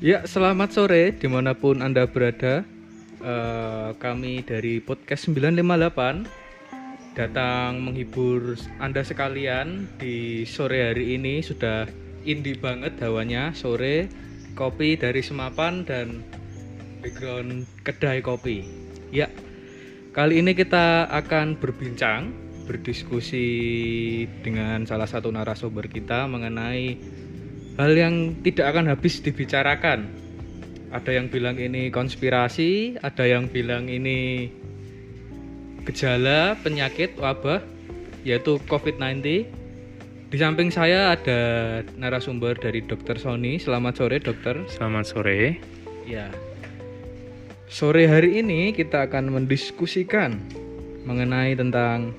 Ya, selamat sore di mana pun Anda berada. Eh, kami dari podcast 958 datang menghibur Anda sekalian di sore hari ini sudah indie banget hawanya sore kopi dari Semapan dan background kedai kopi. Ya, kali ini kita akan berbincang, berdiskusi dengan salah satu narasumber kita mengenai hal yang tidak akan habis dibicarakan. Ada yang bilang ini konspirasi, ada yang bilang ini gejala penyakit wabah yaitu COVID-19. Di samping saya ada narasumber dari Dr. Sony. Selamat sore, Dokter. Selamat sore. Ya. Sore hari ini kita akan mendiskusikan mengenai tentang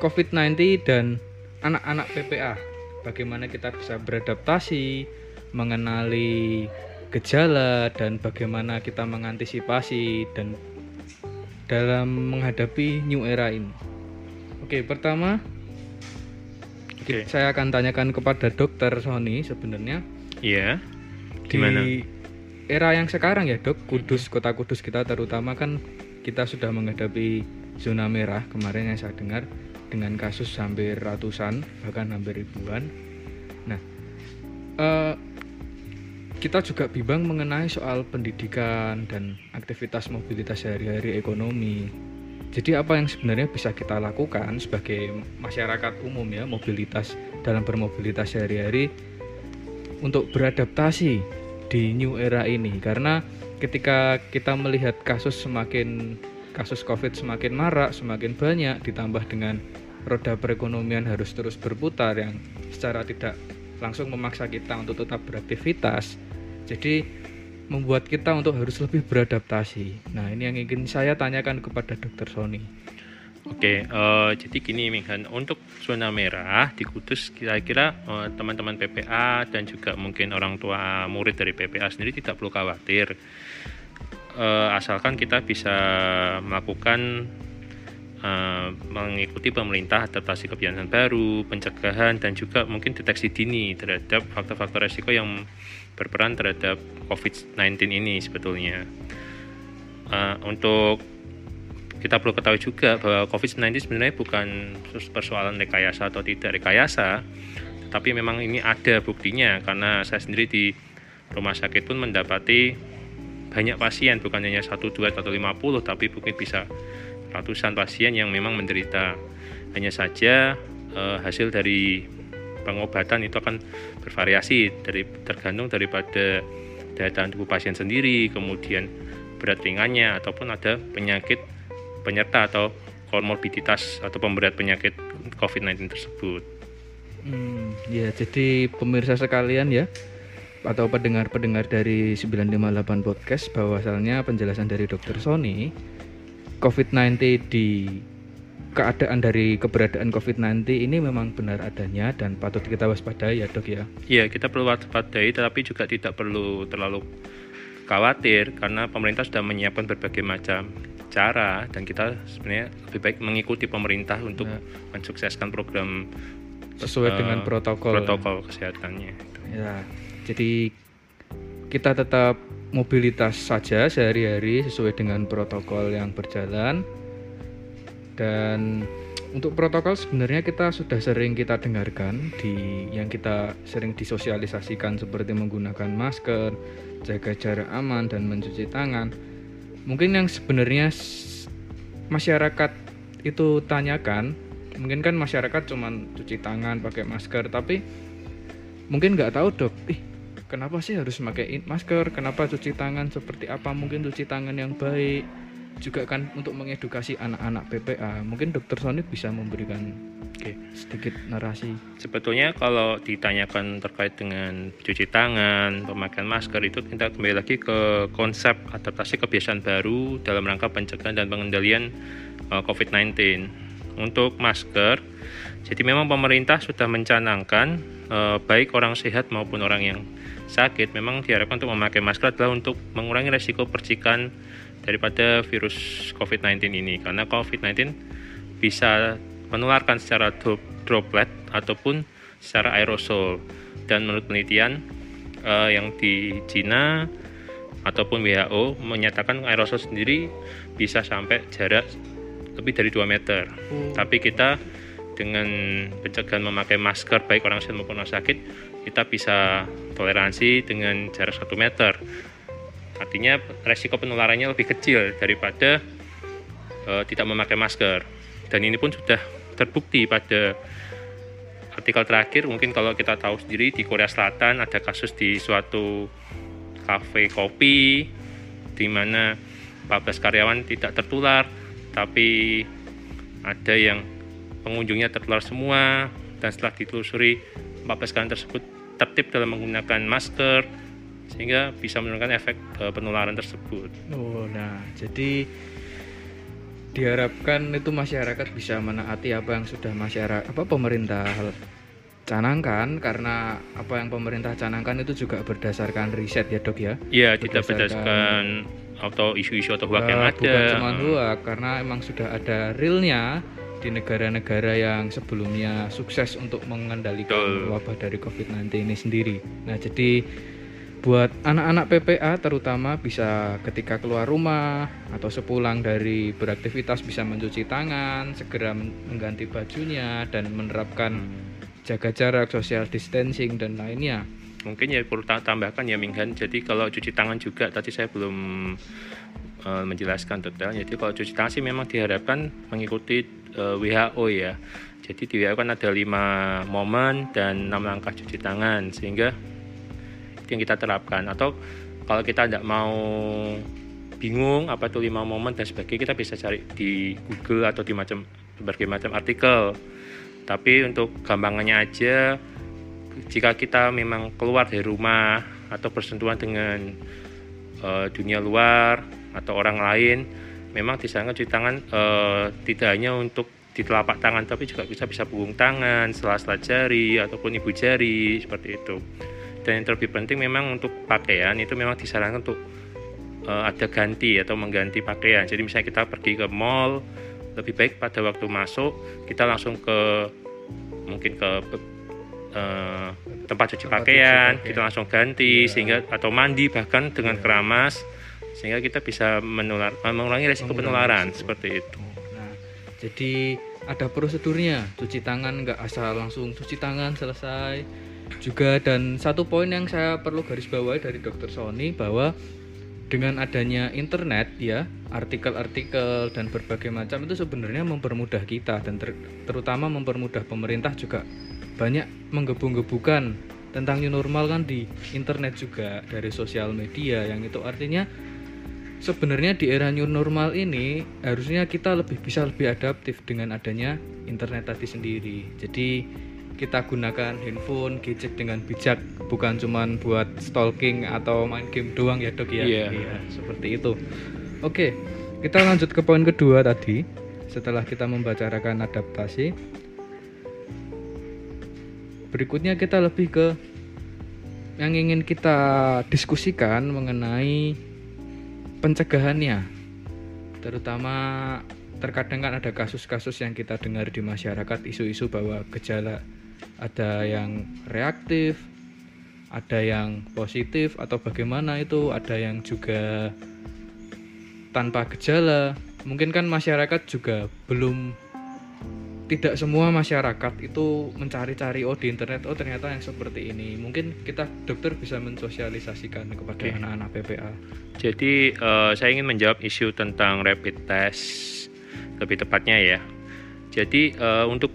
COVID-19 dan anak-anak PPA. Bagaimana kita bisa beradaptasi, mengenali gejala dan bagaimana kita mengantisipasi dan dalam menghadapi new era ini. Oke, pertama Oke. saya akan tanyakan kepada Dokter Sony sebenarnya Iya. di Gimana? era yang sekarang ya dok Kudus kota Kudus kita terutama kan kita sudah menghadapi zona merah kemarin yang saya dengar dengan kasus hampir ratusan bahkan hampir ribuan. Nah eh, kita juga bimbang mengenai soal pendidikan dan aktivitas mobilitas sehari-hari ekonomi. Jadi apa yang sebenarnya bisa kita lakukan sebagai masyarakat umum ya mobilitas dalam bermobilitas sehari-hari untuk beradaptasi di new era ini? Karena ketika kita melihat kasus semakin kasus covid semakin marak semakin banyak ditambah dengan roda perekonomian harus terus berputar yang secara tidak langsung memaksa kita untuk tetap beraktivitas. Jadi membuat kita untuk harus lebih beradaptasi. Nah ini yang ingin saya tanyakan kepada dokter Sony. Oke, eh, jadi gini Minghan, untuk zona merah di Kudus kira-kira eh, teman-teman PPA dan juga mungkin orang tua murid dari PPA sendiri tidak perlu khawatir. Eh, asalkan kita bisa melakukan eh, mengikuti pemerintah adaptasi kebiasaan baru, pencegahan dan juga mungkin deteksi dini terhadap faktor-faktor resiko yang berperan terhadap COVID-19 ini sebetulnya. Eh, untuk kita perlu ketahui juga bahwa COVID-19 sebenarnya bukan persoalan rekayasa atau tidak rekayasa, tapi memang ini ada buktinya karena saya sendiri di rumah sakit pun mendapati banyak pasien bukan hanya satu dua atau 50 tapi mungkin bisa ratusan pasien yang memang menderita hanya saja eh, hasil dari pengobatan itu akan bervariasi dari tergantung daripada daya tahan tubuh pasien sendiri kemudian berat ringannya ataupun ada penyakit penyerta atau komorbiditas atau pemberat penyakit COVID-19 tersebut. Hmm, ya jadi pemirsa sekalian ya atau pendengar-pendengar dari 958 podcast bahwasalnya penjelasan dari dokter Sony COVID-19 di keadaan dari keberadaan COVID-19 ini memang benar adanya dan patut kita waspadai ya dok ya. Iya, kita perlu waspadai tetapi juga tidak perlu terlalu khawatir karena pemerintah sudah menyiapkan berbagai macam cara dan kita sebenarnya lebih baik mengikuti pemerintah untuk Ya. mensukseskan program Sesuai eh, dengan protokol. protokol kesehatannya. Ya, jadi kita tetap mobilitas saja sehari-hari sesuai dengan protokol yang berjalan. Dan untuk protokol sebenarnya kita sudah sering kita dengarkan di yang kita sering disosialisasikan seperti menggunakan masker, jaga jarak aman dan mencuci tangan. Mungkin yang sebenarnya masyarakat itu tanyakan, mungkin kan masyarakat cuman cuci tangan, pakai masker, tapi mungkin nggak tahu dok ih kenapa sih harus pakai masker kenapa cuci tangan seperti apa mungkin cuci tangan yang baik juga kan untuk mengedukasi anak-anak PPA mungkin dokter Sony bisa memberikan Oke. sedikit narasi Sebetulnya kalau ditanyakan terkait dengan cuci tangan, pemakaian masker itu kita kembali lagi ke konsep adaptasi kebiasaan baru dalam rangka pencegahan dan pengendalian uh, COVID-19. Untuk masker, jadi memang pemerintah sudah mencanangkan uh, baik orang sehat maupun orang yang sakit memang diharapkan untuk memakai masker adalah untuk mengurangi resiko percikan daripada virus COVID-19 ini karena COVID-19 bisa menularkan secara dro- droplet ataupun secara aerosol dan menurut penelitian uh, yang di Cina ataupun WHO menyatakan aerosol sendiri bisa sampai jarak lebih dari 2 meter. Hmm. Tapi kita dengan pencegahan memakai masker baik orang sehat maupun orang sakit, kita bisa toleransi dengan jarak 1 meter. Artinya resiko penularannya lebih kecil daripada uh, tidak memakai masker. Dan ini pun sudah terbukti pada artikel terakhir mungkin kalau kita tahu sendiri di Korea Selatan ada kasus di suatu kafe kopi di mana 14 karyawan tidak tertular tapi ada yang pengunjungnya tertular semua dan setelah ditelusuri 14 karyawan tersebut tertib dalam menggunakan masker sehingga bisa menurunkan efek uh, penularan tersebut. Oh, nah jadi diharapkan itu masyarakat bisa menaati apa yang sudah masyarakat apa pemerintah canangkan karena apa yang pemerintah canangkan itu juga berdasarkan riset ya dok ya? Iya tidak berdasarkan atau isu-isu atau hoax yang ada. bukan cuma hoax karena emang sudah ada realnya di negara-negara yang sebelumnya sukses untuk mengendalikan wabah dari COVID-19 ini sendiri. Nah, jadi buat anak-anak PPA terutama bisa ketika keluar rumah atau sepulang dari beraktivitas bisa mencuci tangan, segera mengganti bajunya dan menerapkan jaga jarak, social distancing dan lainnya. Mungkin ya perlu tambahkan ya Minghan. Jadi kalau cuci tangan juga tadi saya belum uh, menjelaskan detail. Jadi kalau cuci tangan sih memang diharapkan mengikuti uh, eh, WHO ya. Jadi di WHO kan ada lima momen dan enam langkah cuci tangan sehingga itu yang kita terapkan. Atau kalau kita tidak mau bingung apa itu lima momen dan sebagainya kita bisa cari di Google atau di macam berbagai macam artikel tapi untuk gampangannya aja jika kita memang keluar dari rumah atau bersentuhan dengan uh, dunia luar atau orang lain memang disarankan cuci tangan uh, tidak hanya untuk di telapak tangan tapi juga bisa bisa punggung tangan, sela-sela jari ataupun ibu jari seperti itu. Dan yang terlebih penting memang untuk pakaian itu memang disarankan untuk uh, ada ganti atau mengganti pakaian. Jadi misalnya kita pergi ke mall lebih baik pada waktu masuk kita langsung ke mungkin ke uh, tempat cuci tempat pakaian, cuci kita langsung ganti yeah. sehingga atau mandi bahkan dengan yeah. keramas sehingga kita bisa menular mengurangi resiko penularan seperti itu. Nah, jadi ada prosedurnya. Cuci tangan nggak asal langsung cuci tangan selesai. Juga dan satu poin yang saya perlu garis bawahi dari dokter Sony bahwa dengan adanya internet ya artikel-artikel dan berbagai macam itu sebenarnya mempermudah kita dan ter terutama mempermudah pemerintah juga banyak menggebu-gebukan tentang new normal kan di internet juga dari sosial media yang itu. Artinya sebenarnya di era new normal ini harusnya kita lebih bisa lebih adaptif dengan adanya internet tadi sendiri jadi kita gunakan handphone, gadget dengan bijak, bukan cuman buat stalking atau main game doang ya dok ya. Iya. Yeah. seperti itu. Oke, kita lanjut ke poin kedua tadi. Setelah kita membicarakan adaptasi, berikutnya kita lebih ke yang ingin kita diskusikan mengenai pencegahannya, terutama terkadang kan ada kasus-kasus yang kita dengar di masyarakat isu-isu bahwa gejala ada yang reaktif ada yang positif atau bagaimana itu ada yang juga tanpa gejala. Mungkin kan masyarakat juga belum tidak semua masyarakat itu mencari-cari oh di internet oh ternyata yang seperti ini. Mungkin kita dokter bisa mensosialisasikan kepada anak-anak PPA jadi uh, saya ingin menjawab isu tentang rapid test lebih tepatnya ya. Jadi uh, untuk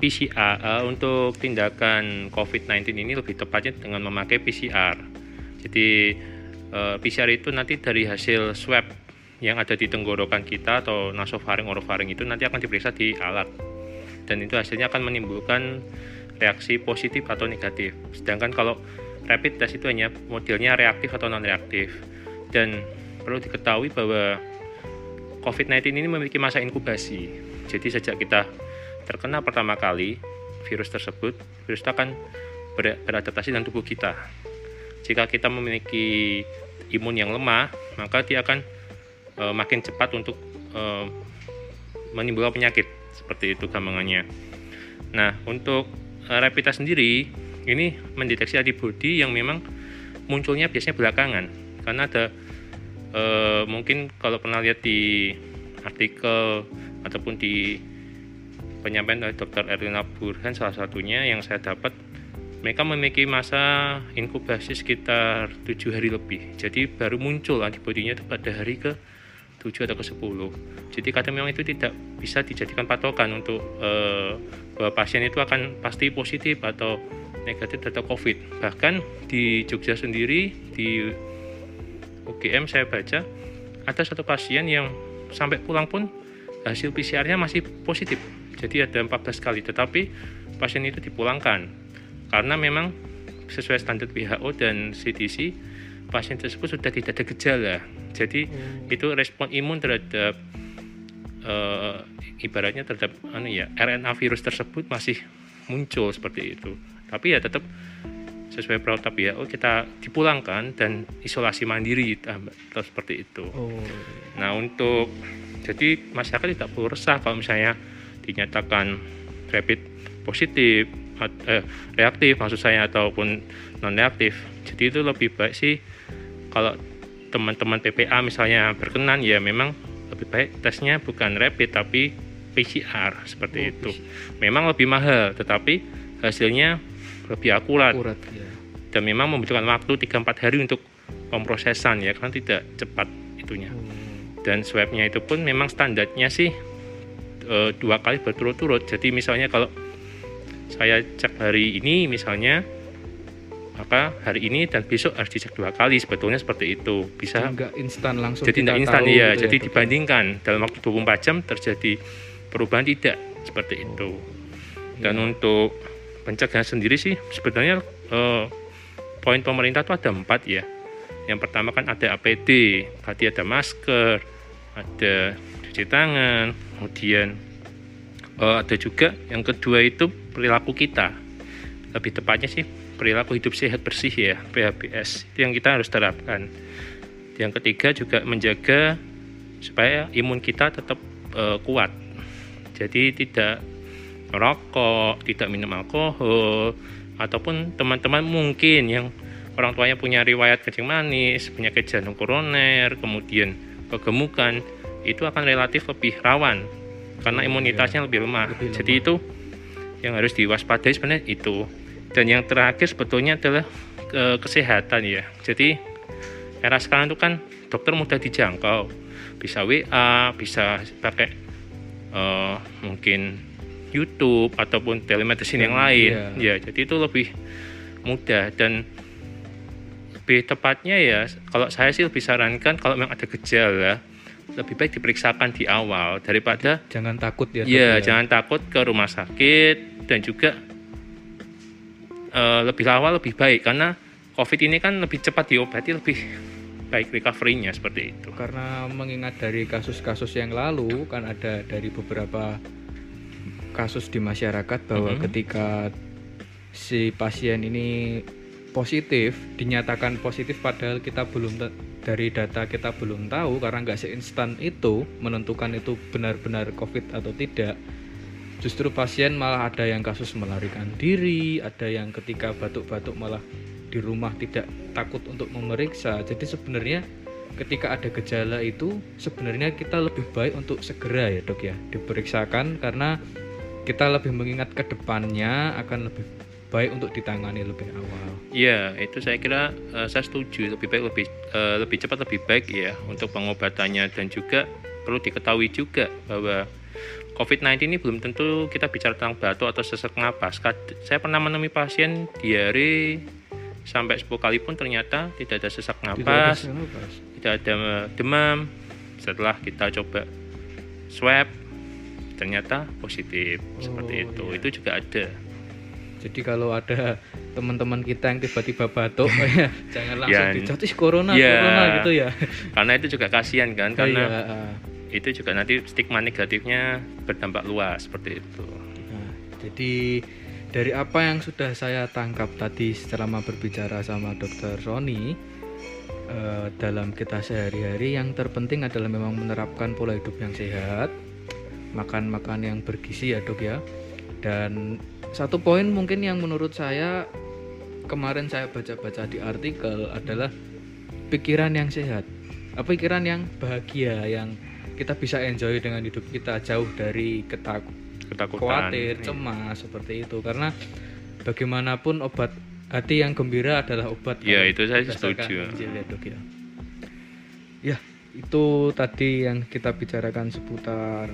PCR uh, untuk tindakan COVID-19 ini lebih tepatnya dengan memakai PCR. Jadi uh, PCR itu nanti dari hasil swab yang ada di tenggorokan kita atau nasofaring orofaring itu nanti akan diperiksa di alat dan itu hasilnya akan menimbulkan reaksi positif atau negatif. Sedangkan kalau rapid test itu hanya modelnya reaktif atau non reaktif dan perlu diketahui bahwa COVID-19 ini memiliki masa inkubasi. Jadi sejak kita terkena pertama kali virus tersebut, virus itu akan ber beradaptasi dengan tubuh kita. Jika kita memiliki imun yang lemah, maka dia akan e, makin cepat untuk e, menimbulkan penyakit seperti itu gampangannya. Nah, untuk e, rapid test sendiri ini mendeteksi antibodi yang memang munculnya biasanya belakangan karena ada eh, mungkin kalau pernah lihat di artikel ataupun di penyampaian dari Dr. Erlina Burhan salah satunya yang saya dapat mereka memiliki masa inkubasi sekitar tujuh hari lebih jadi baru muncul antibodinya itu pada hari ke 7 atau ke 10 jadi kadang memang itu tidak bisa dijadikan patokan untuk eh, bahwa pasien itu akan pasti positif atau negatif data COVID. Bahkan di Jogja sendiri di UGM saya baca ada satu pasien yang sampai pulang pun hasil PCR-nya masih positif. Jadi ada 14 kali tetapi pasien itu dipulangkan. Karena memang sesuai standar WHO dan CDC pasien tersebut sudah tidak ada gejala jadi Hmm. itu respon imun terhadap eh, ibaratnya terhadap anu ya RNA virus tersebut masih muncul seperti itu tapi ya tetap sesuai protap ya oh kita dipulangkan dan isolasi mandiri tambah- terus seperti itu Oh. Nah untuk jadi masyarakat tidak perlu resah kalau misalnya dinyatakan rapid positif eh, reaktif maksud saya ataupun non reaktif. Jadi itu lebih baik sih kalau teman-teman PPA misalnya berkenan ya memang lebih baik tesnya bukan rapid tapi PCR seperti Oh, itu. Memang lebih mahal tetapi hasilnya lebih akurat Akurat ya. dan memang membutuhkan waktu 3-4 hari untuk pemrosesan ya karena tidak cepat itunya Oh. dan swabnya itu pun memang standarnya sih e, dua kali berturut-turut jadi misalnya kalau saya cek hari ini misalnya maka hari ini dan besok harus dicek dua kali sebetulnya seperti itu. Bisa Enggak instan langsung jadi tidak instan tahu ya gitu jadi Dok? dibandingkan dalam waktu 24 jam terjadi perubahan tidak. Seperti itu. Dan Iya. untuk pencegahan sendiri sih sebenarnya eh, poin pemerintah itu ada empat ya. Yang pertama kan ada APD berarti ada masker ada cuci tangan kemudian eh, ada juga yang kedua itu perilaku kita. Lebih tepatnya sih perilaku hidup sehat bersih ya PHBS itu yang kita harus terapkan yang ketiga juga menjaga supaya imun kita tetap eh, kuat jadi tidak merokok, tidak minum alkohol, ataupun teman-teman mungkin yang orang tuanya punya riwayat kencing manis, penyakit jantung koroner, kemudian kegemukan, itu akan relatif lebih rawan karena Oh, imunitasnya lebih lemah. Lebih Jadi lemah. itu yang harus diwaspadai sebenarnya itu. Dan yang terakhir sebetulnya adalah eh, kesehatan ya. Jadi era sekarang itu kan dokter mudah dijangkau, bisa WA, bisa pakai eh, mungkin YouTube ataupun telemedicine yang Dan, lain. iya. Ya, jadi itu lebih mudah dan lebih tepatnya ya kalau saya sih lebih sarankan kalau memang ada gejala lebih baik diperiksakan di awal daripada Jangan takut ya. Dok, ya jangan takut ke rumah sakit dan juga eh, lebih awal lebih baik karena COVID ini kan lebih cepat diobati lebih baik recovery-nya seperti itu. Karena mengingat dari kasus-kasus yang lalu kan ada dari beberapa kasus di masyarakat bahwa Mhm. ketika si pasien ini positif dinyatakan positif padahal kita belum dari data kita belum tahu karena nggak seinstan itu menentukan itu benar-benar COVID atau tidak. Justru pasien malah ada yang kasus melarikan diri, ada yang ketika batuk-batuk malah di rumah tidak takut untuk memeriksa. Jadi sebenarnya ketika ada gejala itu sebenarnya kita lebih baik untuk segera ya dok ya diperiksakan karena kita lebih mengingat ke depannya akan lebih baik untuk ditangani lebih awal. Iya, itu saya kira eh, saya setuju lebih baik lebih eh, lebih cepat lebih baik ya untuk pengobatannya dan juga perlu diketahui juga bahwa COVID-19 ini belum tentu kita bicara tentang batuk atau sesak napas. Saya pernah menemui pasien diare sampai 10 kali pun ternyata tidak ada sesak Tidak ada napas, tidak ada demam. Setelah kita coba swab ternyata positif seperti Oh, itu. iya. Itu juga ada. Jadi kalau ada teman-teman kita yang tiba-tiba batuk ya jangan langsung Ya, dicot "Ih, corona ya. corona gitu ya. Karena itu juga kasihan kan karena Iya, ah. Itu juga nanti stigma negatifnya berdampak luas seperti itu. Nah, jadi dari apa yang sudah saya tangkap tadi selama berbicara sama dokter Roni eh, dalam kita sehari-hari yang terpenting adalah memang menerapkan pola hidup yang sehat, makan makan yang bergizi ya dok ya. Dan satu poin mungkin yang menurut saya kemarin saya baca-baca di artikel adalah pikiran yang sehat pikiran yang bahagia yang kita bisa enjoy dengan hidup kita jauh dari ketakut ketakutan khawatir Iya. cemas seperti itu karena bagaimanapun obat hati yang gembira adalah obat Ya, itu saya setuju. Injil ya, Dok, ya. Ya, itu tadi yang kita bicarakan seputar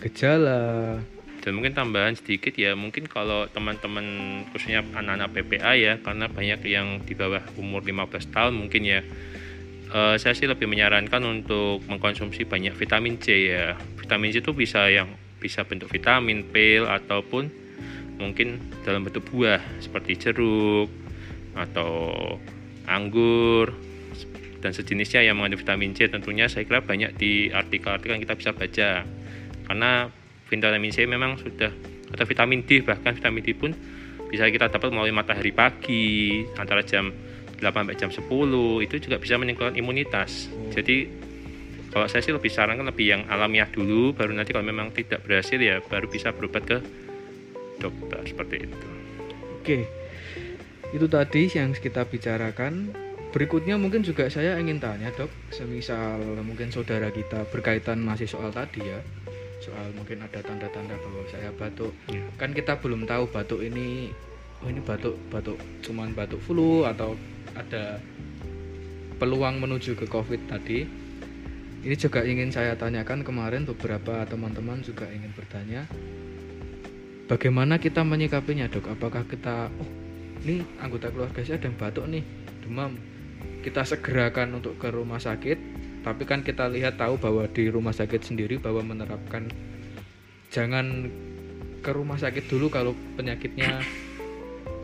gejala dan mungkin tambahan sedikit ya mungkin kalau teman-teman khususnya anak-anak PPA ya karena banyak yang di bawah umur 15 tahun mungkin ya eh, saya sih lebih menyarankan untuk mengkonsumsi banyak vitamin C ya. Vitamin C itu bisa yang bisa bentuk vitamin pil ataupun mungkin dalam bentuk buah seperti jeruk atau anggur dan sejenisnya yang mengandung vitamin C. Tentunya saya kira banyak di artikel-artikel yang kita bisa baca. Karena vitamin C memang sudah atau vitamin D bahkan vitamin D pun bisa kita dapat melalui matahari pagi antara jam 8 sampai jam 10 itu juga bisa meningkatkan imunitas Oh. jadi kalau saya sih lebih sarankan lebih yang alamiah dulu baru nanti kalau memang tidak berhasil ya baru bisa berobat ke dokter seperti itu Oke, itu tadi yang kita bicarakan. Berikutnya mungkin juga saya ingin tanya dok, semisal mungkin saudara kita berkaitan masih soal tadi ya, soal mungkin ada tanda-tanda bahwa saya batuk. Ya. Kan kita belum tahu batuk ini, oh ini batuk batuk cuman batuk flu atau ada peluang menuju ke COVID tadi. Ini juga ingin saya tanyakan kemarin beberapa teman-teman juga ingin bertanya bagaimana kita menyikapinya dok apakah kita oh ini anggota keluarga saya ada yang batuk nih demam kita segerakan untuk ke rumah sakit tapi kan kita lihat tahu bahwa di rumah sakit sendiri bahwa menerapkan jangan ke rumah sakit dulu kalau penyakitnya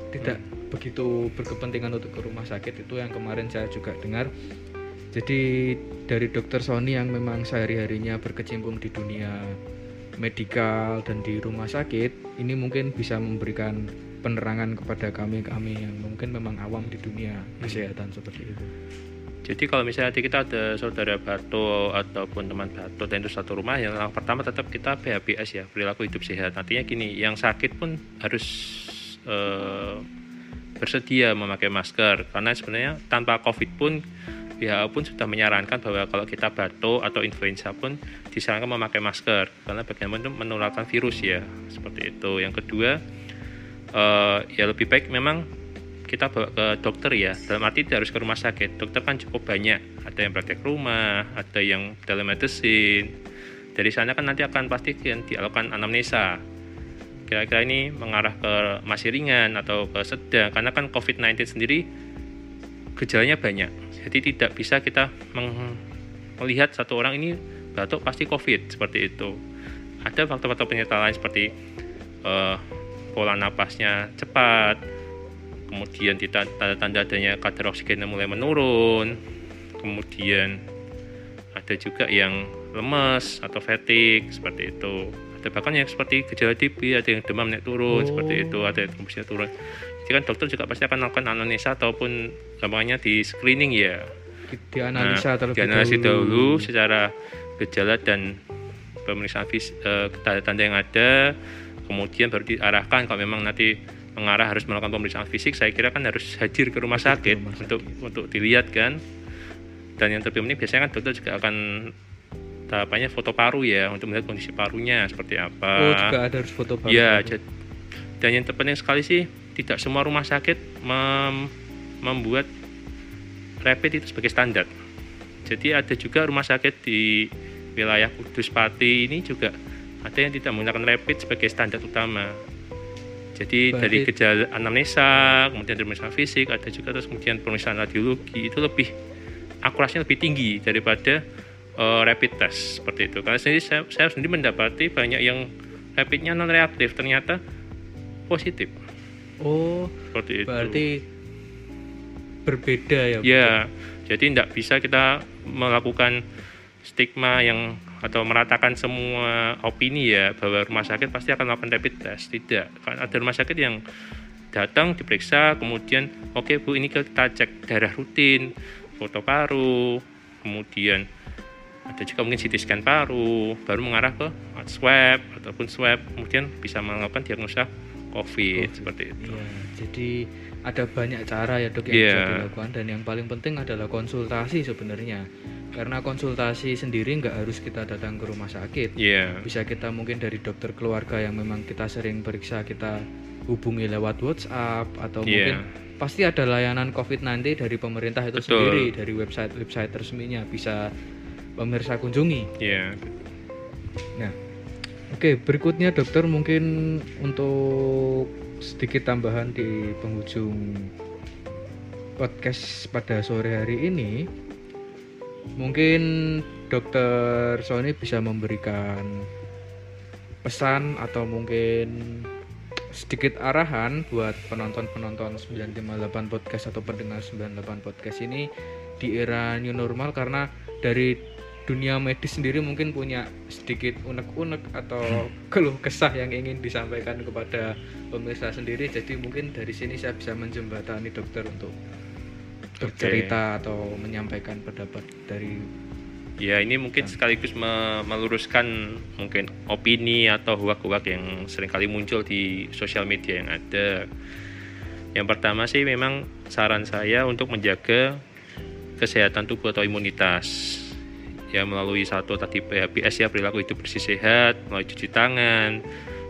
tidak begitu berkepentingan untuk ke rumah sakit itu yang kemarin saya juga dengar jadi dari dokter Sony yang memang sehari-harinya berkecimpung di dunia medikal dan di rumah sakit ini mungkin bisa memberikan penerangan kepada kami kami yang mungkin memang awam di dunia kesehatan seperti itu. Jadi kalau misalnya nanti kita ada saudara batuk ataupun teman batuk dan itu satu rumah, yang langkah pertama tetap kita PHBS ya, perilaku hidup sehat. Artinya gini, yang sakit pun harus eh, bersedia memakai masker. Karena sebenarnya tanpa COVID pun WHO pun sudah menyarankan bahwa kalau kita batuk atau influenza pun disarankan memakai masker. Karena bagaimanapun menularkan virus ya seperti itu. Yang kedua eh, ya lebih baik memang kita bawa ke dokter ya. Dalam arti tidak harus ke rumah sakit. Dokter kan cukup banyak. Ada yang praktek rumah ada yang telemedicine. Dari sana kan nanti akan pasti kan dilakukan anamnesa kira-kira ini mengarah ke masih ringan atau ke sedang? Karena kan COVID-19 sendiri gejalanya banyak. Jadi tidak bisa kita melihat satu orang ini batuk pasti COVID seperti itu. Ada faktor-faktor penyerta lain seperti eh, pola napasnya cepat kemudian tanda-tanda adanya kadar oksigennya mulai menurun kemudian ada juga yang lemes atau fatigue seperti itu ada bahkan yang seperti gejala TB ada yang demam naik turun Oh. seperti itu ada yang tembusnya turun. Jadi kan dokter juga pasti akan melakukan anamnesa ataupun namanya di screening ya. Di- Dianalisa Nah, terlebih dahulu. dahulu secara gejala dan pemeriksaan fis, eh, tanda-tanda yang ada kemudian baru diarahkan. Kalau memang nanti mengarah harus melakukan pemeriksaan fisik saya kira kan harus hadir ke rumah ke sakit rumah untuk untuk dilihat kan. Dan yang terpenting biasanya kan dokter juga akan tahapannya foto paru ya untuk melihat kondisi parunya seperti apa Oh juga ada harus foto baru. Ya, jad- dan yang terpenting sekali sih tidak semua rumah sakit mem- membuat rapid itu sebagai standar. Jadi ada juga rumah sakit di wilayah Kudus Pati ini juga ada yang tidak menggunakan rapid sebagai standar utama. Jadi Berarti- dari gejala anamnesa, kemudian dari pemeriksaan fisik, ada juga terus kemudian pemeriksaan radiologi itu lebih akurasinya lebih tinggi daripada eh, rapid test seperti itu. Karena sendiri saya, saya sendiri mendapati banyak yang rapidnya non reaktif ternyata positif Oh seperti itu. berarti berbeda ya. Ya, jadi tidak bisa kita melakukan stigma yang atau meratakan semua opini ya bahwa rumah sakit pasti akan melakukan rapid test. Tidak, kan ada rumah sakit yang datang diperiksa, kemudian oke bu ini kita cek darah rutin, foto paru, kemudian ada juga mungkin CT scan paru, baru mengarah ke swab ataupun swab, kemudian bisa melakukan diagnosa COVID, Covid. seperti itu. Iya, jadi ada banyak cara ya dok yang bisa Iya. dilakukan dan yang paling penting adalah konsultasi sebenarnya. Karena konsultasi sendiri nggak harus kita datang ke rumah sakit. Iya. Bisa kita mungkin dari dokter keluarga yang memang kita sering periksa kita hubungi lewat WhatsApp atau Iya. mungkin pasti ada layanan COVID-19 dari pemerintah itu Betul. sendiri dari website-website resminya bisa pemirsa kunjungi. Iya. Nah, oke berikutnya dokter mungkin untuk sedikit tambahan di penghujung podcast pada sore hari ini, mungkin dokter Sony bisa memberikan pesan atau mungkin sedikit arahan buat penonton-penonton 958 podcast atau pendengar 98 podcast ini di era new normal karena dari dunia medis sendiri mungkin punya sedikit unek-unek atau keluh kesah yang ingin disampaikan kepada pemirsa sendiri jadi mungkin dari sini saya bisa menjembatani dokter untuk bercerita atau menyampaikan pendapat dari Ya ini mungkin sekaligus me- meluruskan mungkin opini atau huak-huak yang sering kali muncul di sosial media yang ada. Yang pertama sih memang saran saya untuk menjaga kesehatan tubuh atau imunitas. Ya melalui satu tadi PHBS ya perilaku hidup bersih sehat, melalui cuci tangan,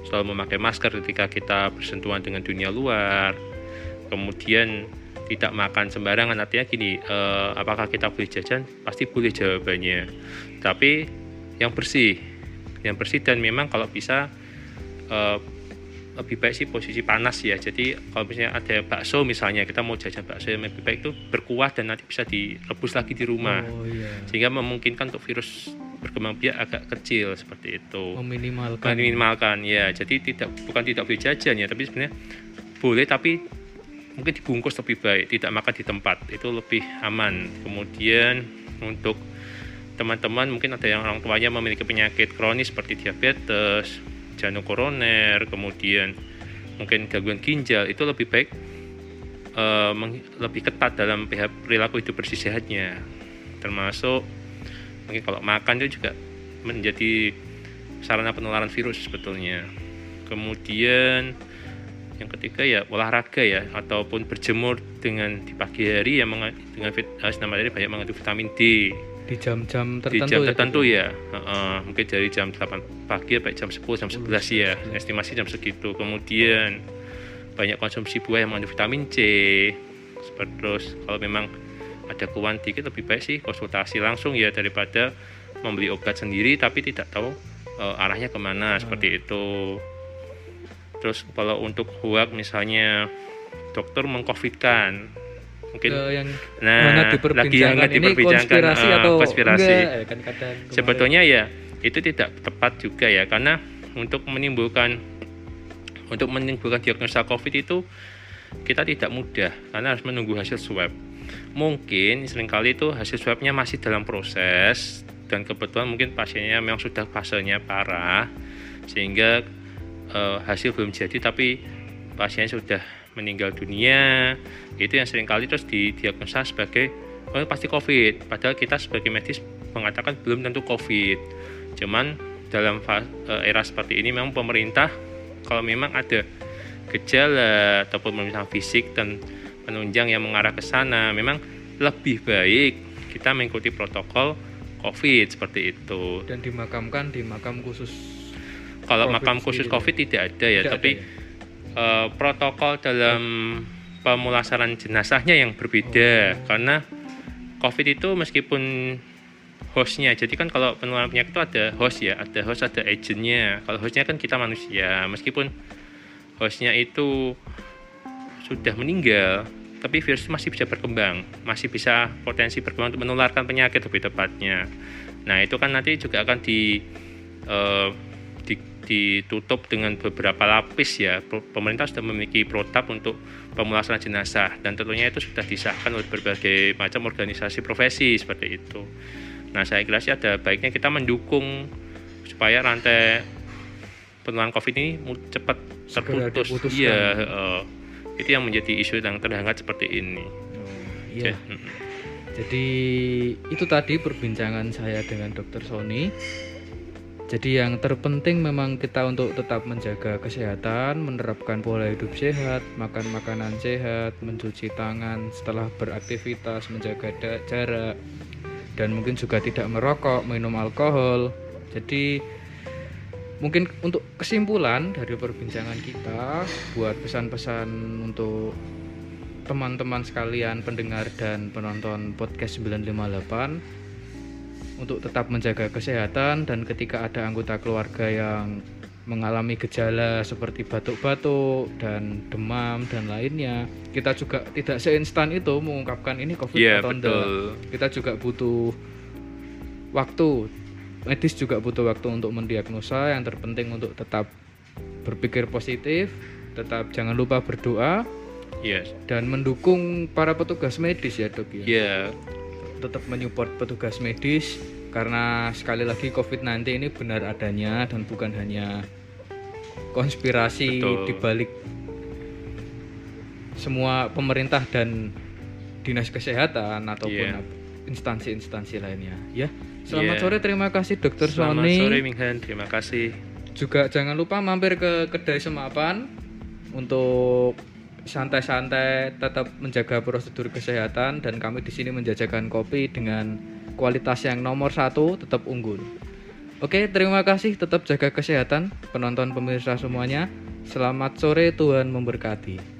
selalu memakai masker ketika kita bersentuhan dengan dunia luar. Kemudian tidak makan sembarangan artinya gini eh, apakah kita boleh jajan pasti boleh jawabannya tapi yang bersih yang bersih dan memang kalau bisa eh, lebih baik sih posisi panas ya. Jadi kalau misalnya ada bakso misalnya kita mau jajan bakso yang lebih baik itu berkuah dan nanti bisa direbus lagi di rumah. Oh iya. Sehingga memungkinkan untuk virus berkembang biak agak kecil seperti itu. Meminimalkan. Minimalkan ya. Jadi tidak bukan tidak boleh jajan ya tapi sebenarnya boleh tapi mungkin dibungkus lebih baik tidak makan di tempat. Itu lebih aman. Kemudian untuk teman-teman mungkin ada yang orang tuanya memiliki penyakit kronis seperti diabetes jantung koroner kemudian mungkin gangguan ginjal itu lebih baik eh, meng- lebih ketat dalam pihak perilaku hidup bersih sehatnya. Termasuk mungkin kalau makan itu juga menjadi sarana penularan virus sebetulnya. Kemudian yang ketiga ya olahraga ya ataupun berjemur dengan di pagi hari yang dengan vit, eh, nama tadi banyak mengandung vitamin D di jam-jam di tertentu jam ya, tertentu ya. Heeh, mungkin dari jam 8 pagi sampai jam 10 jam 11 ya. estimasi jam segitu. Kemudian banyak konsumsi buah yang mengandung vitamin C. Seperti terus kalau memang ada keluhan dikit lebih baik sih konsultasi langsung ya daripada membeli obat sendiri tapi tidak tahu eh, arahnya ke mana. Seperti itu. Terus kalau untuk huak misalnya dokter mengcovidkan mungkin. Eh, yang nah mana lagi hangat ini diperbincangkan konspirasi eh, atau konspirasi. enggak? Ya kan kadang kemarin- sebetulnya ya itu tidak tepat juga ya karena untuk menimbulkan untuk menimbulkan diagnosa COVID itu kita tidak mudah karena harus menunggu hasil swab. Mungkin sering kali itu hasil swabnya masih dalam proses dan kebetulan mungkin pasiennya memang sudah fasenya parah sehingga eh, hasil belum jadi tapi pasiennya sudah meninggal dunia itu yang sering kali terus didiagnosa sebagai oh pasti COVID padahal kita sebagai medis mengatakan belum tentu COVID cuman dalam eh, era seperti ini memang pemerintah kalau memang ada gejala ataupun misalnya fisik dan penunjang yang mengarah ke sana memang lebih baik kita mengikuti protokol COVID seperti itu. dan dimakamkan di makam khusus Kalau COVID makam khusus. COVID tidak ada ya, Tidak tapi ada ya? Eh, protokol dalam pemulasaran jenazahnya yang berbeda. Karena COVID itu meskipun hostnya jadi kan kalau penularan penyakit itu ada host ya ada host ada agentnya. Kalau hostnya kan kita manusia. Meskipun hostnya itu sudah meninggal tapi virus masih bisa berkembang. Masih bisa potensi berkembang untuk menularkan penyakit lebih tepatnya. Nah itu kan nanti juga akan di di- ditutup dengan beberapa lapis ya pemerintah sudah memiliki protap untuk pemulasaran jenazah dan tentunya itu sudah disahkan oleh berbagai macam organisasi profesi seperti itu nah saya kira sih ada baiknya kita mendukung supaya rantai penularan covid ini cepat terputus iya eh, itu yang menjadi isu yang terhangat seperti ini Oh, iya Mm-mm. Jadi itu tadi perbincangan saya dengan Dr. Sony. Jadi yang terpenting memang kita untuk tetap menjaga kesehatan, menerapkan pola hidup sehat, makan makanan sehat, mencuci tangan setelah beraktivitas, menjaga jarak, dan mungkin juga tidak merokok, minum alkohol. Jadi mungkin untuk kesimpulan dari perbincangan kita buat pesan-pesan untuk teman-teman sekalian pendengar dan penonton podcast 958 untuk tetap menjaga kesehatan dan ketika ada anggota keluarga yang mengalami gejala seperti batuk-batuk dan demam dan lainnya kita juga tidak seinstan itu mengungkapkan ini covid Iya, atau enggak. kita juga butuh waktu. Medis juga butuh waktu untuk mendiagnosa. Yang terpenting untuk tetap berpikir positif tetap jangan lupa berdoa Yes. dan mendukung para petugas medis ya dok ya? Ya, tetap menyupport petugas medis karena sekali lagi COVID-19 ini benar adanya dan bukan hanya konspirasi di balik semua pemerintah dan dinas kesehatan ataupun Iya. instansi-instansi lainnya ya. Selamat Iya. sore terima kasih Dokter selamat Sony. sore Minghan, terima kasih. Juga jangan lupa mampir ke kedai semapan untuk santai-santai tetap menjaga prosedur kesehatan dan kami di sini menjajakan kopi dengan kualitas yang nomor satu tetap unggul. Oke, terima kasih. Tetap jaga kesehatan penonton pemirsa semuanya. Selamat sore, Tuhan memberkati.